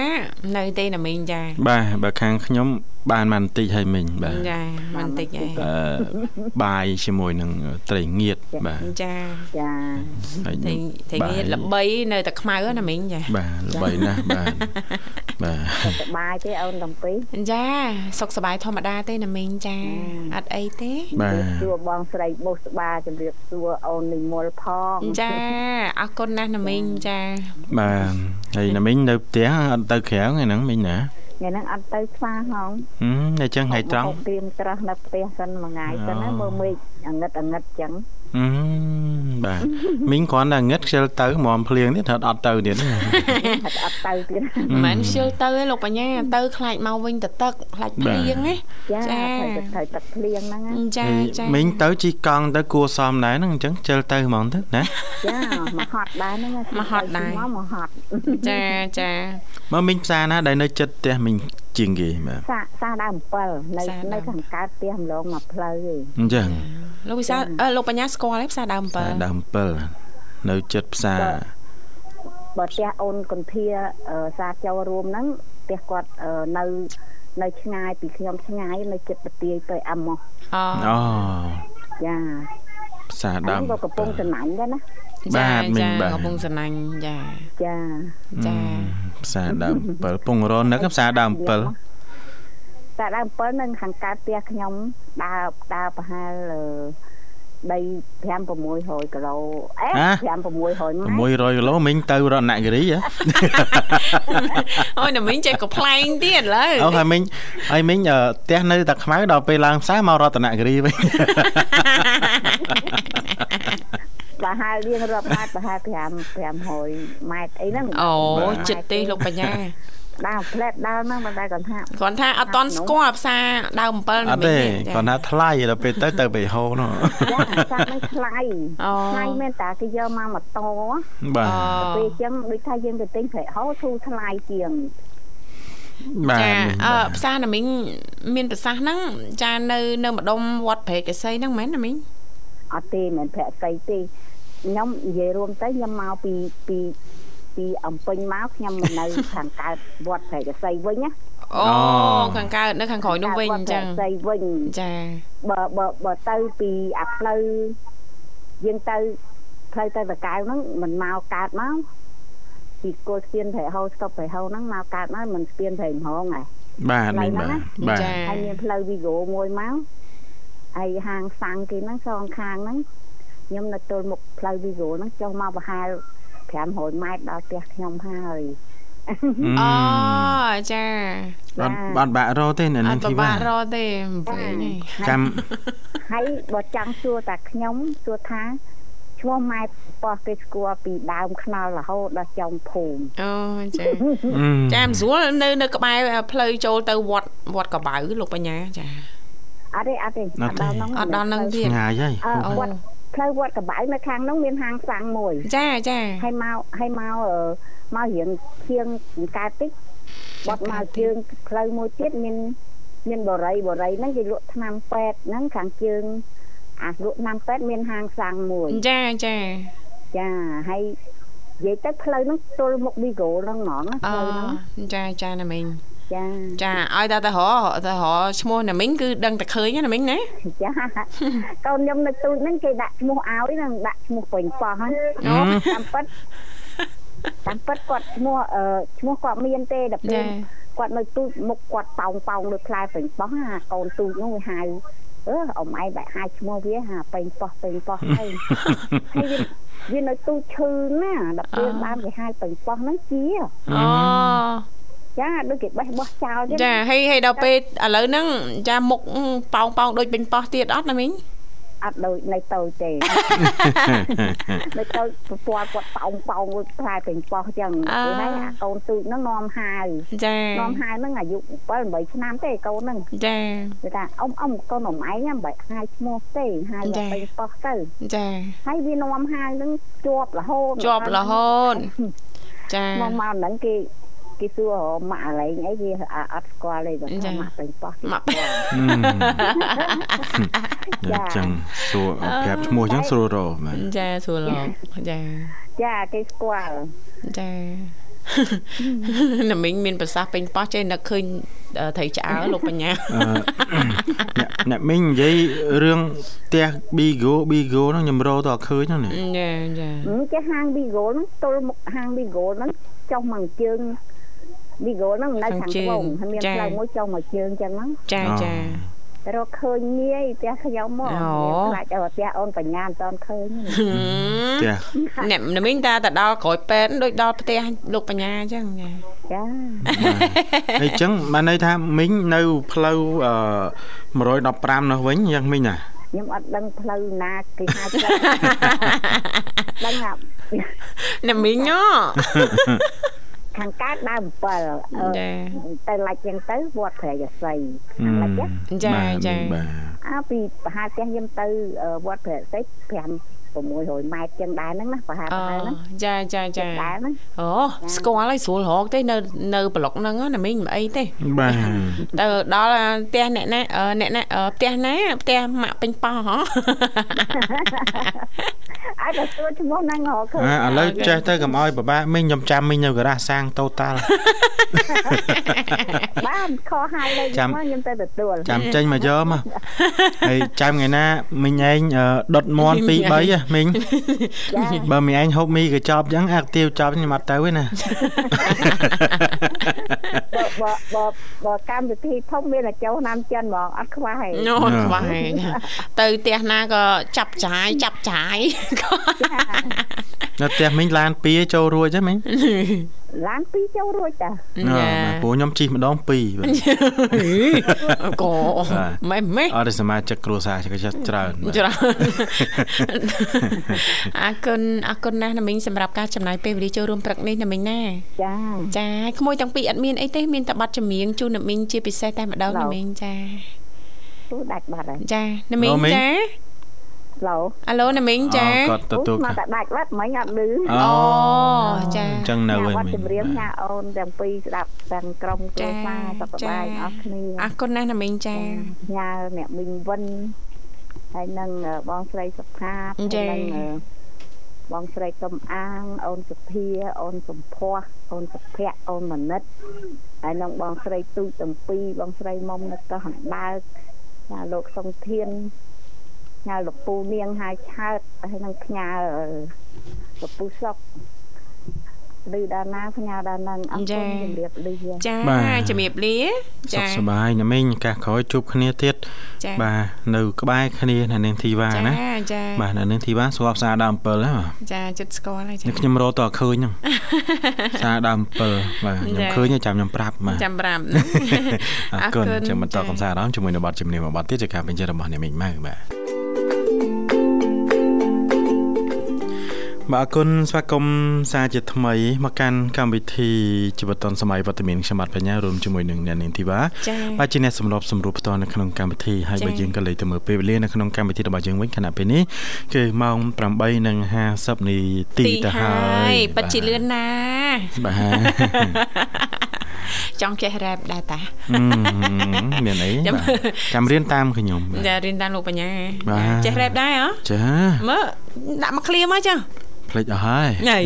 នៅទេណាមីងចាបាទបើខាងខ្ញុំ បានមកបន្តិចហើយមិញបាទចាមិនតិចឯងអឺបាយជាមួយនឹងត្រីងៀតបាទចាចាហើយតែតែងាយល្បីនៅតែខ្មៅណាមីងចាបាទល្បីណាស់បាទបាទសប្បាយទេអូនកំពីចាសុខសប្បាយធម្មតាទេណាមីងចាអត់អីទេបាទសួរបងស្រីបុស្បាជំរាបសួរអូននិមលផងចាអរគុណណាស់ណាមីងចាបាទហើយណាមិញនៅផ្ទះអត់ទៅក្រៅថ្ងៃហ្នឹងមិញណា ថ្ងៃហ្នឹងអត់ទៅស្វាហងហឹមតែចឹងថ្ងៃត្រង់មកព្រៀមត្រាស់នៅផ្ទះសិនមួយថ្ងៃសិនណាអូមើលមេឃអងឹតអងឹតចឹងហឹម បាទមិញគ្រាន់តែងឹតខ្ជិលទៅហ្មមភ្លៀងទៀតអត់ទៅទៀតហត់អត់ទៅទៀតមិនមែនខ្ជិលទៅឯងលោកបញ្ញាទៅខ្លាចមកវិញទៅទឹកខ្លាចភ្លៀងណាចាចាត្រូវទៅត្រូវទឹកភ្លៀងហ្នឹងណាចាចាមិញទៅជីកង់ទៅគួសមដែរហ្នឹងអញ្ចឹងខ្ជិលទៅហ្មងទៅណាចាមកហត់ដែរហ្នឹងណាមកហត់ដែរមកមកហត់ចាចាមកមិញផ្សារណាដែលនៅចិត្តផ្ទះមិញជាងគេបាទសាសាដើម7នៅសាដើមនៅខាងកើតផ្ទះម្លងមកផ្លូវឯងអញ្ចឹង លោកវិសាលអឺលោកបញ្ញាស្គាល់ទេផ្សារដើមផ្សារ7ដើម7នៅចិត្តផ្សារបើផ្ទះអូនកន្ធាអឺសាចូលរួមហ្នឹងផ្ទះគាត់អឺនៅនៅឆ្ងាយពីខ្ញុំឆ្ងាយនៅចិត្តបទាយទៅអាម៉ោះអូអូចាផ្សារអាដើមនេះក៏កំពុងចំណាញ់ដែរណាបាទមីងបាទកំពុងសំណាញ់ចាចាចាផ្សារដើម7ពងរននឹកផ្សារដើម7 តែដើម7នឹងខាងកើតផ្ទះខ្ញុំដើរដើរប្រហែលអឺដី5 600គីឡូអេ5 600ម៉ែត្រ600គីឡូមិញទៅរតនគិរីហ៎អូយណាមីងចេះកំ pl ែងទៀតឥឡូវអូហើយមិញហើយមិញអឺផ្ទះនៅតែខ្មៅដល់ពេលឡើងផ្សារមករតនគិរីវិញប្រហែលរៀងរាប់ម៉ែត្រប្រហែល5 500ម៉ែត្រអីហ្នឹងអូបាទចិត្តទេលោកបញ្ញា ដើរផ្លែតដើរហ្នឹងមិនដែលគាត់ថាគាត់ថាអត់តន់ស្គាល់ផ្សារដើម7អណាត់មីទេងគាត់ថាថ្លៃដល់ពេលទៅទៅបេហូនោះចាសាក់ហ្នឹងថ្លៃអូថ្លៃមែនតាគេយកមកម៉ូតូបាទពេលអញ្ចឹងដូចថាយើងទៅទិញប្រេហោធូរថ្លៃជាងបាទចាមិញអឺបាទផ្សារណាមីងមានប្រសាសន៍ហ្នឹងចានៅនៅម្ដុំវត្តព្រែកកសីហ្នឹងមែនណាមីងអត់ទេមិនប្រាក់ស្អីទេខ្ញុំនិយាយរួមទៅខ្ញុំមកពីពី ពីអំពេញមកខ្ញុំមកនៅខាងកើតវត្តព្រៃកសីវិញណាអូខាងកើតនៅខាងក្រោយនោះវិញអញ្ចឹងវត្តព្រៃកសីវិញចាបើបើបើទៅពីអាផ្លូវយើងទៅផ្លូវទៅតកៅហ្នឹងមិនមកកើតមកពីគល់ស្ពានព្រៃហោស្តុបព្រៃហោហ្នឹងមកកើតមកមិនស្ពានព្រៃមហងហ៎បាទមិញបាទបាទចាហើយមានផ្លូវវីហ្គោមួយមកហើយហាងសាំងគេហ្នឹងសងខាងហ្នឹងខ្ញុំនៅទល់មុខផ្លូវវីហ្គោហ្នឹងចុះមកប្រហែល 500ម៉ែត្រដល់ផ្ទះខ្ញុំហើយអូចាអត់បាត់បាក់រោទេនៅអនឹងត់ធីពិបាបាករកទេវិញឯងចាំហើយបើចង់សួរតាខ្ញុំសួរថាឈ្មោះម៉ែប៉ោះគេស្គាល់ពីដើមខ្នល់រហូតដល់ចុងភូមិអូចាអឺចាមិនស្រួលនៅនៅក្បែរផ្លូវចូលទៅវត្តវត្តកបៅលោកបញ្ញាចាអត់ទេអត់ទេអត់ដល់ហ្នឹងអត់ដល់នឹងទៀតឆ្ងាយហើយអឺអូវត្ត ផ្លូវវត្តកបៅនៅខាងហ្នឹងមានហាងសាំងមួយ ចាចាហើយមកហើយមកអឺមករៀងធៀងកើតតិចបត់មកជើងផ្លូវមួយទៀតមានមានបរិយបរិយហ្នឹងគេលក់ថ្នាំពេទ្យហ្នឹងខាងជើងអាលក់ថ្នាំពេទ្យមានហាងសាំងមួយចាចាចាហើយនិយាយទៅផ្លូវហ្នឹងទល់មុខវីហ្គោហ្នឹងហ្មងណាអូផ្លូវហ្នឹងចាចាណាមីង ចាចាឲ្យតែទៅរកទៅរកឈ្មោះណាមីងគឺដឹងតែឃើញណាមីងណាចាកូនខ្ញុំនៅទូចហ្នឹងគេដាក់ឈ្មោះឲ្យហ្នឹងដាក់ឈ្មោះពេញប៉ោះហ្នឹងអូតាមពិតតាមពិតគាត់ឈ្មោះអឺឈ្មោះគាត់មានទេដល់ពេលចាគាត់នៅទូចមុខគាត់ប៉ោងប៉ោងដូចផ្លែពេញប៉ោះអាកូនទូចនោះវាហៅអឺអ៊ំឯងបែកហៅឈ្មោះវាហាពេញប៉ោះពេញប៉ោះហើយហើយវាវានៅទូចឈឺណាដល់ពេលបានគេហៅពេញប៉ោះហ្នឹងជាអូ ចាដូចគេបេះបោះចោលចឹងចាហើយហើយដល់ពេលឥឡូវហ្នឹងចាមុខប៉ោងប៉ោងដូចពេញប៉ោះទៀតអត់ណាមីងអត់ដូចនៅតូចទេនៅតូចប្រព័ន្ធគាត់ប៉ោងប៉ោងមួយខ្លាយពេញប៉ោះចឹងគឺហើយអាកូនទូចហ្នឹងនាំហាវចានាំហាវហ្នឹងអាយុ7 8ឆ្នាំទេកូនហ្នឹងចាគេថាអ៊ំអ៊ំកូនអ៊ំឯងមិនបាច់ហាយឈ្មោះទេហាយចា៎ទៅប៉ោះទៅចាហើយវានាំហាយហ្នឹងជាប់រហូតជាប់រហូតចាមកមកហ្នឹងគេ គេសួររកម៉ាក់អលែងអីវាអាអត់ស្គាល់ទេបើថាម៉ាក់ពេញប៉ោះម៉ាក់ស្គាល់អញ្ចឹងសួរប្រាប់ឈ្មោះអញ្ចឹងស្រួលរកបាទចាសួរលោកចាចាគេស្គាល់ចាណាមីងមានប្រសាសន៍ពេញប៉ោះចេះនឹកឃើញត្រីឆ្អើលោកបញ្ញាអឺអ្នកអ្នកមីងនិយាយរឿងផ្ទះ Bigo Bigo ហ្នឹងខ្ញុំរកទៅអត់ឃើញហ្នឹងណាចាចាហឹមចេះហាង Bigo ហ្នឹងទល់មុខហាង Bigo ហ្នឹងចុះមកជើង Bigo ហ្នឹងនៅខាងត្បូងហើយមានផ្លូវមួយចុះមកជើងចឹងហ្នឹងចាចាតែរកឃើញងាយផ្ទះខ្ញុំមកអូខ្លាចទៅផ្ទះអូនបញ្ញាមិនតាន់ឃើញទេផ្ទះអ្នកណាមីងតាទៅដល់ក្រោយពេទ្យដូចដល់ផ្ទះលោកបញ្ញាអញ្ចឹងចាចាហើយអញ្ចឹងបានន័យថាមីងនៅផ្លូវអឺ115នោះវិញយ៉ាងមីងណាខ្ញុំអត់ដឹងផ្លូវណាគេហៅផ្លូវដឹងថាណាមីងហ៎ ខាងកើតដើម7អឺចាទៅឡាច់ចឹងទៅវត្តព្រះយសីអឺខាងឡាច់ណាចាបាទចាមីងបាទអើពីប្រហែលផ្ទះខ្ញុំទៅអឺវត្តព្រះយសី5 600ម៉ែត្រចឹងដែរហ្នឹងណាប្រហែលអូប្រហែលហ្នឹងចាចាចាដែរហ្នឹងអូស្គាល់ហើយស្រួលរកទេនៅនៅប្លុកហ្នឹងណាមីងមិនអីទេបាទទៅដល់ផ្ទះអ្នកណាអឺអ្នកណាអឺផ្ទះណាផ្ទះម៉ាក់ពេញប៉ោះហ៎អាចទៅសួរឈ្មោះហ្នឹងរកឃើញអាឥឡូវចេះទៅកុំឲ្យបបាក់មីងខ្ញុំចាំមីងនៅការ៉ាសសាងតូតាល់បានខហៅលេខចាំមកខ្ញុំទៅទទួលចាំចេញមកយកមកហើយចាំថ្ងៃណាមីងឯងអឺដុតមន់2 3ហ៎មីងចាបើមីងឯងហូបមីកញ្ចប់អញ្ចឹងអាក់ទាវចប់ខ្ញុំអត់ទៅទេណាបើបើបើបើកម្មវិធីធំមានតែចូលឆ្នាំចិនហ្មងអត់ខ្វះទេអូខ្វះឯងទៅផ្ទះណាក៏ចាប់ចាយចាប់ចាយក៏នៅផ្ទះមីងឡាន2ចូលរួចទេមីង ឡានពីរចូលរួចតាអឺបាទព្រោះខ្ញុំជិះម្ដង2បាទក៏បាទម៉េះម៉េះអត់ទេសមាជិកគ្រួសារជិះច្រើនបាទច្រើនអរគុណអរគុណណាស់ណាមីងសម្រាប់ការចំណាយពេលវេលាចូលរួមព្រឹកនេះណាមីងណាចាចាក្មួយទាំងពីរអត់មានអីទេមានតែប័ណ្ណចម្រៀងជូនណាមីងជាពិសេសតែម្ដងណាមីងចាទូដាច់បាត់ហើយចាណាមីងអូមីងចា ឡូអាឡូណាមីងចាអគាត់អូទទួលមកតែដាច់បាត់មិញអត់ឮអូចាអញ្ចឹងនៅញ៉ាវិញវត្តមីងចម្រៀងញ៉ាអូនទាំងពីរស្ដាប់ទាំងក្រុមគ្រួសារសុខសប្បាយអស់គ្នាអរគុណណាស់ណាមីងចាញ៉ាអ្នកមីងវិនហើយនឹងបងស្រីសុផាតចា៎ហើយនឹងបងស្រីកំអាងអូនសុភាអូនសំភ័សអូនសុភ័ក្រអូនមនិតហើយនឹងបងស្រីទូចទាំងពីរបងស្រីមុំនៅកោះអណ្ដើកញ៉ាលោកសុងធាន ញ៉ាលោកពូនាងហើយឆើតហើយនឹងផ្ញើលោកពូសុកឬដល់ណាផ្ញើដល់នឹងអរគុណជំរាបលាចាបាទជំរាបលាសុចាខសប្បាយណាមីងឱកាសក្រោយជួបគ្នាទៀតចាបាទនៅក្បែរគ្នានៅនាងធីវ៉ាចាណាចាបាទនៅនាងធីវ៉ាស្គាល់ផ្សារដើម7ហ្នឹងបាទចាចិត្តស្គាល់ហើយចានេះខ្ញុំរកតើឃើញហ្នឹងផ្សារដើម7បាទខ្ញុំចាឃើញហើយចាំខ្ញុំប្រាប់បាទចាំប្រាប់អរគុណចាំបន្តកំសាន្តអារម្មណ៍ជាមួយនៅបទជំនាញមួយបទទៀតជាការបញ្ជារបស់អ្នកមីងម៉ៅបាទ បាទអរគុណស្វាគមន៍សារជាថ្មីមកកាន់កម្មវិធីជីវិតឌុនសម័យវត្តមានខ្ញុំបាទបញ្ញារួមជាមួយនឹងអ្នកនាងធីវ៉ាចាបាទជាអ្នកសម្របសម្រួលផ្ទាល់នៅក្នុងកម្មវិធីហើយចា៎បើយើងក៏លេខទៅមើលពេលវេលានៅក្នុងកម្មវិធីរបស់យើងវិញខណៈពេលនេះគឺម៉ោង8:50នាទីទៅហើយពិតជាលឿនណាបាទចង់ចេះរ៉េបដែរតាអឺមានអីចាំបាទចាំរៀនតាមខ្ញុំបាទចារៀនតាមលោកបញ្ញាបាទចេះរ៉េបដែរហ៎ចាមើលដាក់មកឃ្លាមកចា ភ្លេចអស់ហើយណៃ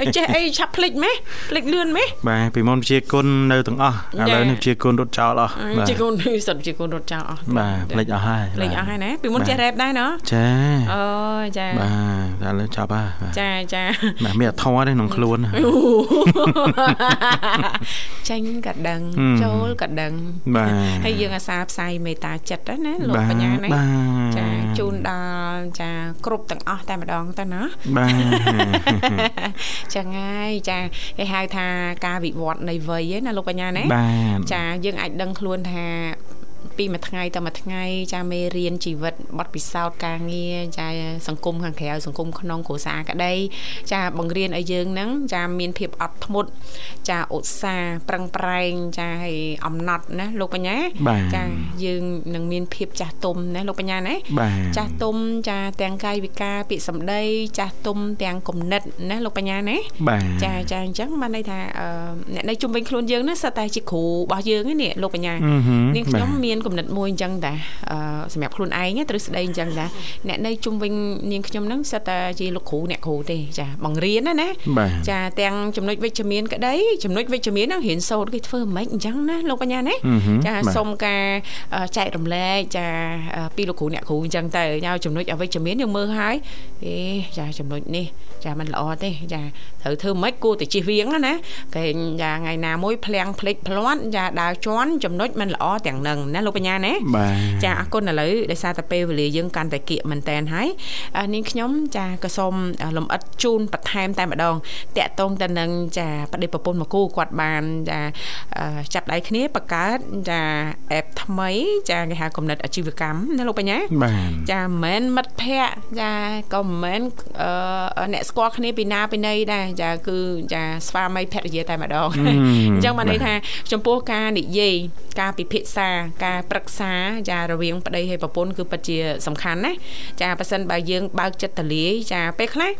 អីចេះអីឆាប់ភ្លេចម៉េះភ្លេចលឿនម៉េះបាទពីមុនជាគុណនៅទាំងអស់ឥឡូវនេះជាគុណរត់ចោលអស់បាទជាកូនសិតជាកូនរត់ចោលអស់បាទភ្លេចអស់ហើយភ្លេចអស់ហើយណាពីមុនចេះរ៉េបដែរណ៎ចាអូចាបាទឥឡូវចាប់ហើយបាទចាចាបាទមានអធរទេក្នុងខ្លួនចាញ់ក៏ដឹងហឹមចូលក៏ដឹងបាទហើយយើងអាសាផ្សាយមេត្តាចិត្តហ្នឹងណាលោកបាទបញ្ញាណាបាទចាជូនដល់ចាគ្រប់ទាំងអស់តែម្ដងទៅណាបាទបាទចឹងហើយចាគេហៅថាការវិវត្តនៃវ័យឯណាលោកបញ្ញាណាបាទចាយើងអាចដឹងខ្លួនថា ពីមួយថ្ងៃទៅមួយថ្ងៃចាមេរៀនជីវិតបទពិសោធន៍ការងារចាសង្គមខាងក្រៅសង្គមក្នុងគ្រួសារក្តីចាបង្រៀនឲ្យយើងហ្នឹងចាមានភាពអត់ធ្មត់ចាឧស្សាហ៍ប្រឹងប្រែងចាហើយអំណត់ណាលោកបញ្ញាបាទចាយើងនឹងមានភាពចាស់ទុំណាលោកបញ្ញាណាបាទចាស់ទុំចាទាំងកាយវិការពាក្យសម្ដី ចាស់ទុំទាំងគំនិតណាលោកបញ្ញាណាបាទចាចាអញ្ចឹងបានន័យថាអឺអ្នកនៅជុំវិញខ្លួនយើងណាសិតតែជាគ្រូរបស់យើងហ្នឹងនេះលោកបញ្ញាអឺហឹមនាងខ្ញុំបាមានគំនិតមួយអញ្ចឹងតាអឺសម្រាប់ខ្លួនឯងណាទ្រឹស្ដីអញ្ចឹងតាអ្នកនៅជុំវិញនាងខ្ញុំហ្នឹងសិតតែជាលោកគ្រូអ្នកគ្រូទេចាបង្រៀនណាណា បាទ ចាទាំងចំណុចវិជ្ជមានក្តីចំណុចវិជ្ជមានហ្នឹងរៀនសូត្រគេធ្វើមិនអញ្ចឹងណាលោកបញ្ញាណា អឺហឹម ចា បាទ សូមការអឺចែករំលែកចាអឺពីលោកគ្រូអ្នកគ្រូអញ្ចឹងទៅយកចំណុចអវិជ្ជមានយើងមើលហើយអេចាចំណុចនេះចាมันល្អទេចាត្រូវធ្វើម៉េចគួរតែជិះវៀងណាណាគេចាថ្ងៃណាមួយភ្លៀងភ្លេចភ្លាត់ចាដើរជន់ចំណុចมันល្អទាំងនឹង ណាលោកបញ្ញាណាបាទចាអរគុណឥឡូវដោយសារតែពេលវេលាយើងកាន់តែគៀកមែនតែនហើយអឺនាងខ្ញុំចាក៏សូមលំអិតជូនបន្ថែមតែម្ដងតាក់ទងទៅនឹងចាបដិប្រពន្ធមកគូគាត់បានចាអឺចាប់ដៃគ្នាបង្កើតចាអេបថ្មី ចាគេហៅគំនិតអាជីវកម្មណាលោកបញ្ញាបាទចាមិនមែនមិត្តភ័ក្តិចាក៏មិនមែនអឺអ្នកស្គាល់គ្នាពីណាពីណីដែរចាគឺចាស្វាមីភរិយាតែម្ដងអញ្ចឹងបានន័យថាចំពោះការនិយាយការពិភាក្សាការប្រឹក្សាចារវាងប្តីហើយប្រពន្ធគឺពិតជាសំខាន់ណាចាប៉ះសិនបើយើងបើកចិត្តទលាយចាពេលខ្លះ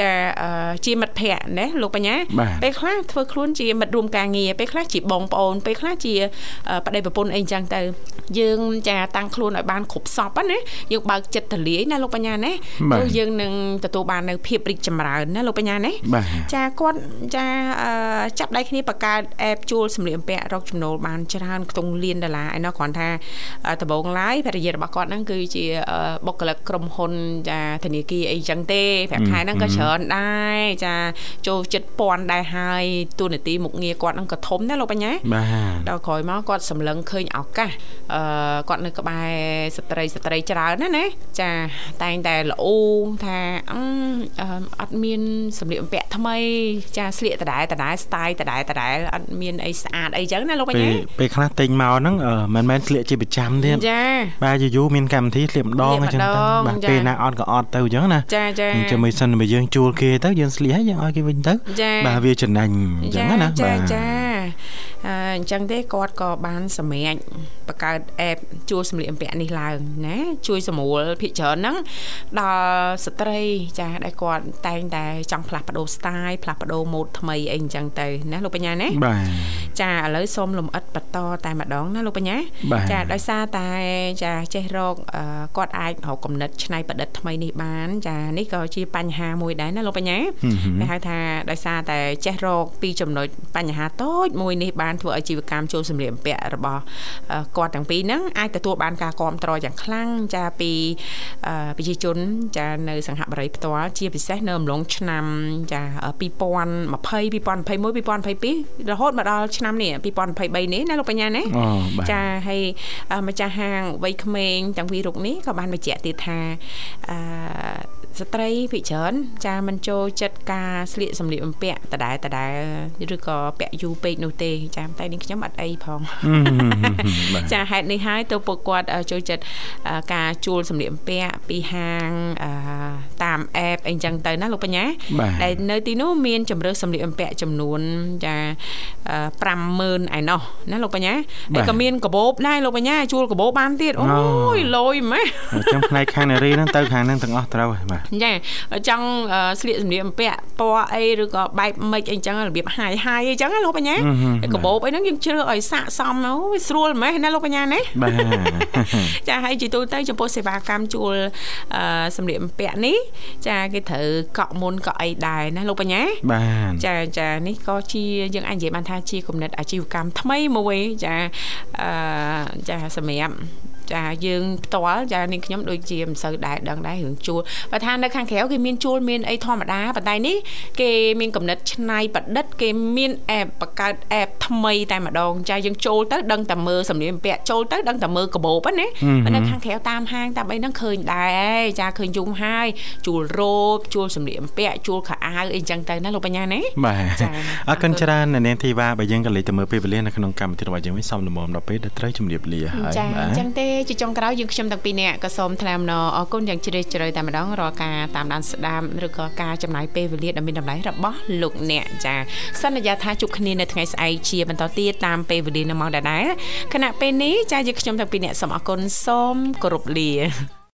ចាអឺជាមិត្តភ័ក្តិណាលោកបញ្ញាបាទពេលខ្លះធ្វើខ្លួនជាមិត្តរួមការងារពេលខ្លះជាបងប្អូនពេលខ្លះជាអឺប្តីប្រពន្ធអីអញ្ចឹងទៅយើងចាតាំងខ្លួនឲ្យបានគ្រប់សពណាយើងបើកចិត្តទលាយណាលោកបញ្ញាណាបាទព្រោះយើងនឹងទទួលបាននៅភាពរីកចម្រើនណាលោកបញ្ញាណាបាទចាគាត់ចាអឺចាប់ដៃគ្នាបង្កើតអេបជួលសម្លៀកបំពាក់រកចំណូលបានច្រើនខ្ទង់លានដុល្លារឯណោះគ្រាន់ថាអឺដំបូងឡើយភរិយារបស់គាត់ហ្នឹងគឺជាអឺបុគ្គលិកក្រុមហ៊ុនចាធនាគារអីចឹងទេប្រាក់ខែហ្នឹងក៏ច្រើនដែរចាចូលចិត្តពាន់ដែរហើយទូនាទីមុខងារគាត់ហ្នឹងក៏ធំដែរលោកបញ្ញាបាទដល់ក្រោយមកគាត់សម្លឹងឃើញឱកាសអឺគាត់នៅក្បែរស្ត្រីស្ត្រីច្រើនណាណាចាតែងតែល្អថាអឺអឺអត់មានសម្លៀកបំពាក់ថ្មី ចាស្លៀកដដែលដដែល style ដដែលដដែលអត់មានអីស្អាតអីចឹងណាលោកបពេលញ្ញាពេលខ្លះទិញមកហ្នឹងអឺមិនមែនស្លៀកជាប្រចាំទៀតចាបាទយូរយូរមានកម្មវិធីស្លៀកម្ដងស្លៀអកញ្ចឹងម្ដទៅងបាទចាពេលណាអត់ក៏អត់ទៅអញ្ចឹងណាចាចាអញ្ចឹងមិនសិនបើយើងជួលគេទៅយើងស្លៀកហើយយើងឲ្យគេវិញទៅចាបាទវាចំណេញអញ្ចឹងណាចាបាទចាអឺ អញ្ចឹងទេគាត់ក៏បានសម្រេចបង្កើតអេបជួលសម្លៀកបំពាក់នេះឡើងណាជួយសម្រួលភិកច្រើនហ្នឹងដល់ស្ត្រីចាដែលគាត់តែងតែចង់ផ្លាស់ប្ដូរ style ផ្លាស់ប្ដូរម៉ូដថ្មីអីអញ្ចឹងទៅណាលោកបញ្ញាណាបាទចាឥឡូវសូមលំអិតបន្តតែម្ដងណាលោកបញ្ញាបាទចាដោយសារតែចាចេះរកអឺគាត់អាចរកគំនិតច្នៃប្រឌិតថ្មីនេះបាន ចានេះក៏ជាបញ្ហាមួយដែរណាលោកបញ្ញាគេហៅថាដោយសារតែចេះរកពីចំណុចបញ្ហាតូចមួយនេះបានធ្វើឲ្យជីវកម្មចូលសម្លៀកបំពាក់របស់អឺគាត់ទាំងពីរហ្នឹងអាចទទួលបានការគ្រប់គ្រងយ៉ាងខ្លាំងចាពីអឺប្រជាជនចានៅសង្ហបុរីផ្ទាល់ជាពិសេសនៅអំឡុងឆ្នាំចា2020 2021 2022រហូតមកដល់ឆ្នាំនេះ2023នេះណាលោកបញ្ញាណាអូបាទចាហើយអឺម្ចាស់ហាងវ័យក្មេងទាំងពីររូបនេះក៏បានបញ្ជាក់ទៀតថាអឺ ស្ត្រីភិកច្រើនចាមិនចូលចិត្តការស្លៀកសម្លៀកបំពាក់ដដែលដដែលឬក៏ពាក់យូរពេកនោះទេចាតែនេះខ្ញុំអត់អីផងបាទចាហេតុនេះហើយទៅពួកគាត់អឺចូលចិត្តអឺការជួលសម្លៀកបំពាក់ពីហាងអឺតាមអេបអីចឹងទៅណាលោកបញ្ញាបាទដែលនៅទីនោះមានជំរើសសម្លៀកបំពាក់ចំនួនចាអឺ50000ឯណោះណាលោកបញ្ញាបាទហើយក៏មានកបោបដែរលោកបញ្ញាជួលកបោបបានទៀតអូអូយលយម៉េះអញ្ចឹងផ្នែកខាងនារីហ្នឹងទៅខាងហ្នឹងទាំងអស់ត្រូវហើយបាទចាចង់អឺស្លៀកសម្លៀកបំពាក់ពណ៌អីឬក៏បែបម៉េចអីចឹងរបៀបហាយហាយអីចឹងណាលោកបញ្ញាអឺហឹមហើយកបោបអីហ្នឹងយើងជ្រើសឲ្យស័កសមអូយស្រួលម៉េះណាលោកបញ្ញាណាបាទចាហើយជាទូទៅចំពោះសេវាកម្មជួលអឺសម្លៀកបំពាក់នេះចាគេត្រូវកក់មុនកក់អីដែរណាលោកបញ្ញាបាទចាចានេះក៏ជាយើងអាចនិយាយបានថាជាគំនិតអាជីវកម្មថ្មីមួយចាអឺចាសម្រាប់ ចចាយើងផ្ទាល់ចានាងខ្ញុំដូចជាមិនសូវដែរដឹងដែររឿងជួលបើថានៅខាងក្រៅគេមានជួលមានអីធម្មតាប៉ុន្តែនេះគេមានកំណត់ច្នៃប្រឌិត គេមានអេបបង្កើតអេបថ្មីតែម្ដងចាយើងចូលទៅដឹងតែមើលសម្លៀកបំពាក់ចូលទៅដឹងតែមើលកាបូបណានៅខាងក្រៅតាមហាងតាមអីហ្នឹងឃើញដែរចាឃើញយំហើយជួលរ៉ូបជួលសម្លៀកបំពាក់ជួលខោអាវអីចឹងទៅណាលោកបញ្ញាណាបាទអរគុណច្រើននាងធីវ៉ាបើយើងក៏លេចទៅមើលពេលវេលានៅក្នុងកម្មវិធីរបស់យើងវិញសូមលំមដល់ពេលដែលត្រូវជម្រាបលាហើយចាអញ្ចឹងទេជាចុងក្រោយយើងខ្ញុំទាំងពីរនាក់ក៏សូមថ្លែងអំណរអរគុណយ៉ាងជ្រាលជ្រៅតែម្ដងរាល់ការតាមដានស្ដាប់ឬក៏ការចំណាយពេលវេលាដ៏មានតម្លៃរបស់លោកអ្នកចាសន្យាថាជួបគ្នានៅថ្ងៃស្អែកជាបន្តទៀតតាមពេលវេលានៅម៉ោងដដែលខណៈពេលនេះចាយើងខ្ញុំទាំងពីរនាក់សូមអរគុណសូមគោរពលា